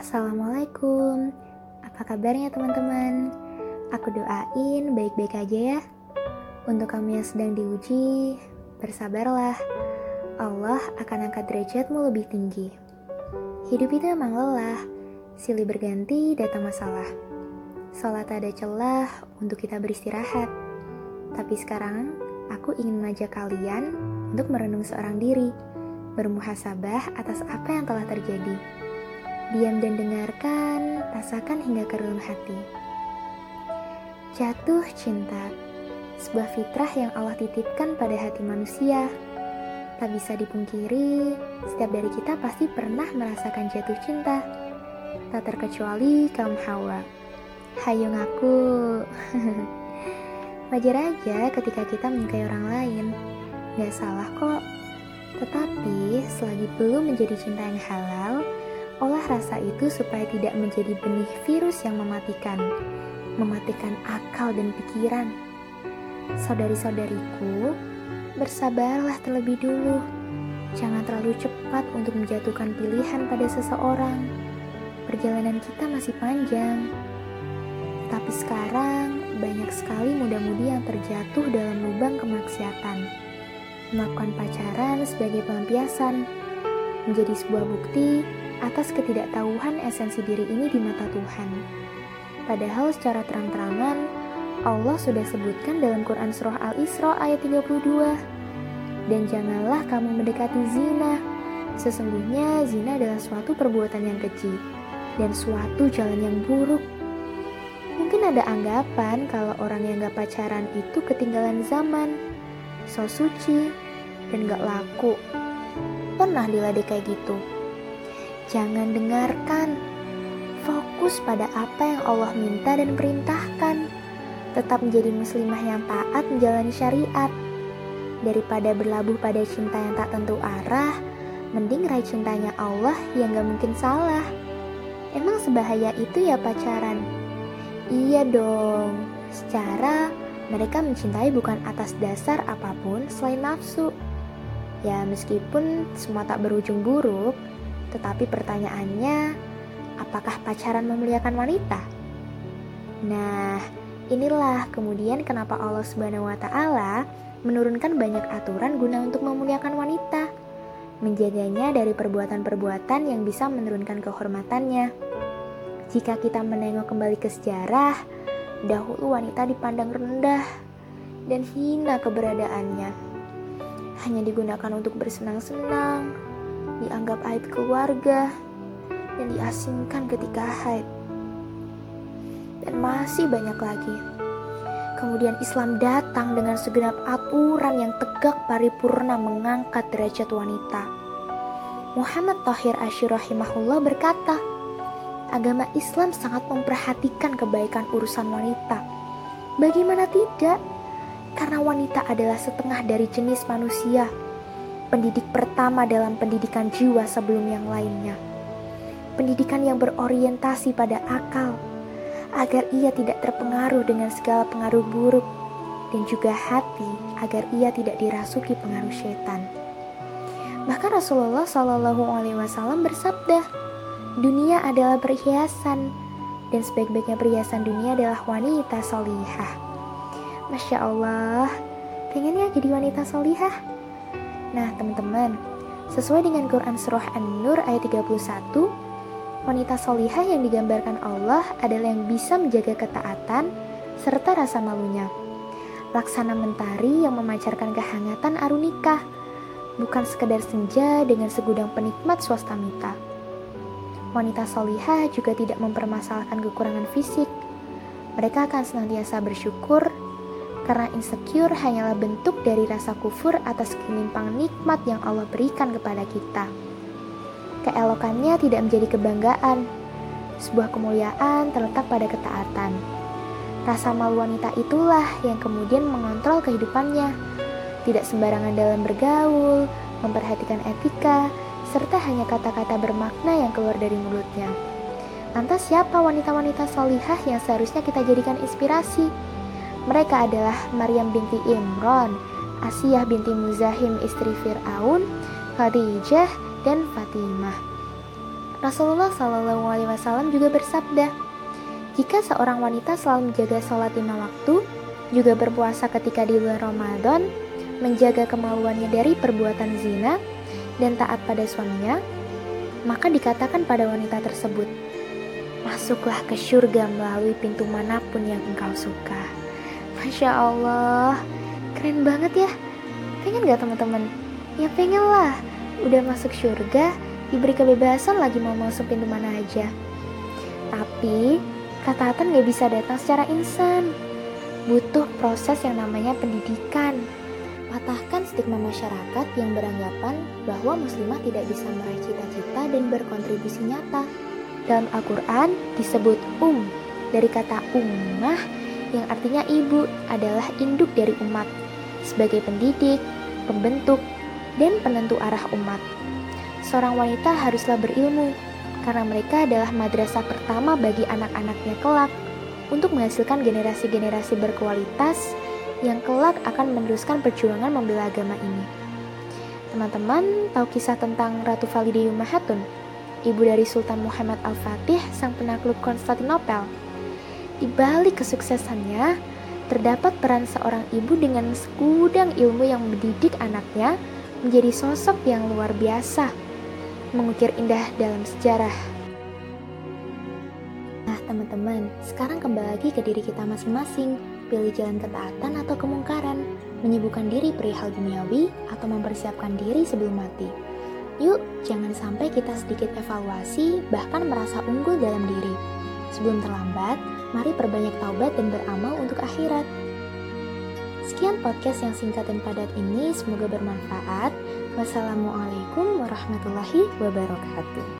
Assalamualaikum, apa kabarnya teman-teman? Aku doain baik-baik aja ya. Untuk kamu yang sedang diuji, bersabarlah. Allah akan angkat derajatmu lebih tinggi. Hidup itu emang lelah, silih berganti datang masalah. Salat ada celah untuk kita beristirahat. Tapi sekarang, aku ingin mengajak kalian untuk merenung seorang diri, bermuhasabah atas apa yang telah terjadi Diam dan dengarkan, rasakan hingga ke relung hati. Jatuh cinta, sebuah fitrah yang Allah titipkan pada hati manusia. Tak bisa dipungkiri, setiap dari kita pasti pernah merasakan jatuh cinta. Tak terkecuali kaum hawa. Hayo ngaku. Wajar aja ketika kita menyukai orang lain. Gak salah kok. Tetapi selagi belum menjadi cinta yang halal, Olah rasa itu supaya tidak menjadi benih virus yang mematikan, mematikan akal dan pikiran. Saudari-saudariku, bersabarlah terlebih dulu. Jangan terlalu cepat untuk menjatuhkan pilihan pada seseorang. Perjalanan kita masih panjang. Tapi sekarang banyak sekali muda-mudi yang terjatuh dalam lubang kemaksiatan. Melakukan pacaran sebagai pelampiasan menjadi sebuah bukti atas ketidaktahuan esensi diri ini di mata Tuhan. Padahal secara terang-terangan, Allah sudah sebutkan dalam Quran Surah Al-Isra ayat 32. Dan janganlah kamu mendekati zina. Sesungguhnya zina adalah suatu perbuatan yang keji dan suatu jalan yang buruk. Mungkin ada anggapan kalau orang yang gak pacaran itu ketinggalan zaman, so suci, dan gak laku. Pernah diladek kayak gitu. Jangan dengarkan. Fokus pada apa yang Allah minta dan perintahkan. Tetap menjadi muslimah yang taat menjalani syariat. Daripada berlabuh pada cinta yang tak tentu arah, mending raih cintanya Allah yang gak mungkin salah. Emang sebahaya itu ya pacaran? Iya dong. Secara mereka mencintai bukan atas dasar apa pun selain nafsu. Ya meskipun semua tak berujung buruk, tetapi pertanyaannya, apakah pacaran memuliakan wanita? Nah, inilah kemudian kenapa Allah Subhanahu wa taala menurunkan banyak aturan guna untuk memuliakan wanita, menjaganya dari perbuatan-perbuatan yang bisa menurunkan kehormatannya. Jika kita menengok kembali ke sejarah, dahulu wanita dipandang rendah dan hina keberadaannya. Hanya digunakan untuk bersenang-senang, dianggap aib keluarga, dan diasingkan ketika haid. Dan masih banyak lagi. Kemudian Islam datang dengan segenap aturan yang tegak paripurna mengangkat derajat wanita. Muhammad Tahir Ashirahimahullah berkata, agama Islam sangat memperhatikan kebaikan urusan wanita. Bagaimana tidak? Karena wanita adalah setengah dari jenis manusia pendidik pertama dalam pendidikan jiwa sebelum yang lainnya. Pendidikan yang berorientasi pada akal, agar ia tidak terpengaruh dengan segala pengaruh buruk, dan juga hati agar ia tidak dirasuki pengaruh setan. Bahkan Rasulullah Shallallahu Alaihi Wasallam bersabda, dunia adalah perhiasan, dan sebaik-baiknya perhiasan dunia adalah wanita solihah. Masya Allah, pengennya jadi wanita solihah? Nah, teman-teman, sesuai dengan Quran Surah An-Nur ayat 31, wanita solihah yang digambarkan Allah adalah yang bisa menjaga ketaatan serta rasa malunya. Laksana mentari yang memancarkan kehangatan arunika, bukan sekedar senja dengan segudang penikmat swastamita. Wanita solihah juga tidak mempermasalahkan kekurangan fisik. Mereka akan senantiasa bersyukur karena insecure hanyalah bentuk dari rasa kufur atas kenimpang nikmat yang Allah berikan kepada kita. Keelokannya tidak menjadi kebanggaan, sebuah kemuliaan terletak pada ketaatan. Rasa malu wanita itulah yang kemudian mengontrol kehidupannya. Tidak sembarangan dalam bergaul, memperhatikan etika, serta hanya kata-kata bermakna yang keluar dari mulutnya. Lantas siapa wanita-wanita solihah yang seharusnya kita jadikan inspirasi? Mereka adalah Maryam binti Imran, Asiyah binti Muzahim istri Fir'aun, Khadijah, dan Fatimah. Rasulullah Shallallahu Alaihi Wasallam juga bersabda, jika seorang wanita selalu menjaga sholat lima waktu, juga berpuasa ketika di bulan Ramadan, menjaga kemaluannya dari perbuatan zina, dan taat pada suaminya, maka dikatakan pada wanita tersebut, Masuklah ke surga melalui pintu mana pun yang engkau suka. Masya Allah, keren banget ya. Pengen gak teman-teman? Ya pengen lah. Udah masuk surga, diberi kebebasan lagi mau masuk pintu mana aja. Tapi, ketaatan gak bisa datang secara instan. Butuh proses yang namanya pendidikan. Patahkan stigma masyarakat yang beranggapan bahwa muslimah tidak bisa meraih cita-cita dan berkontribusi nyata. Dalam Al-Quran disebut um, dari kata ummah yang artinya ibu adalah induk dari umat, sebagai pendidik, pembentuk, dan penentu arah umat. Seorang wanita haruslah berilmu, karena mereka adalah madrasah pertama bagi anak-anaknya kelak untuk menghasilkan generasi-generasi berkualitas yang kelak akan meneruskan perjuangan membela agama ini. Teman-teman tahu kisah tentang Ratu Valide Mahatun, ibu dari Sultan Muhammad Al-Fatih, sang penakluk Konstantinopel. Di balik kesuksesannya, terdapat peran seorang ibu dengan segudang ilmu yang mendidik anaknya menjadi sosok yang luar biasa, mengukir indah dalam sejarah. Nah, teman-teman, sekarang kembali lagi ke diri kita masing-masing. Pilih jalan ketaatan atau kemungkaran, menyibukkan diri perihal duniawi atau mempersiapkan diri sebelum mati. Yuk, jangan sampai kita sedikit evaluasi, bahkan merasa unggul dalam diri. Sebelum terlambat, mari perbanyak taubat dan beramal untuk akhirat. Sekian podcast yang singkat dan padat ini, semoga bermanfaat. Wassalamualaikum warahmatullahi wabarakatuh.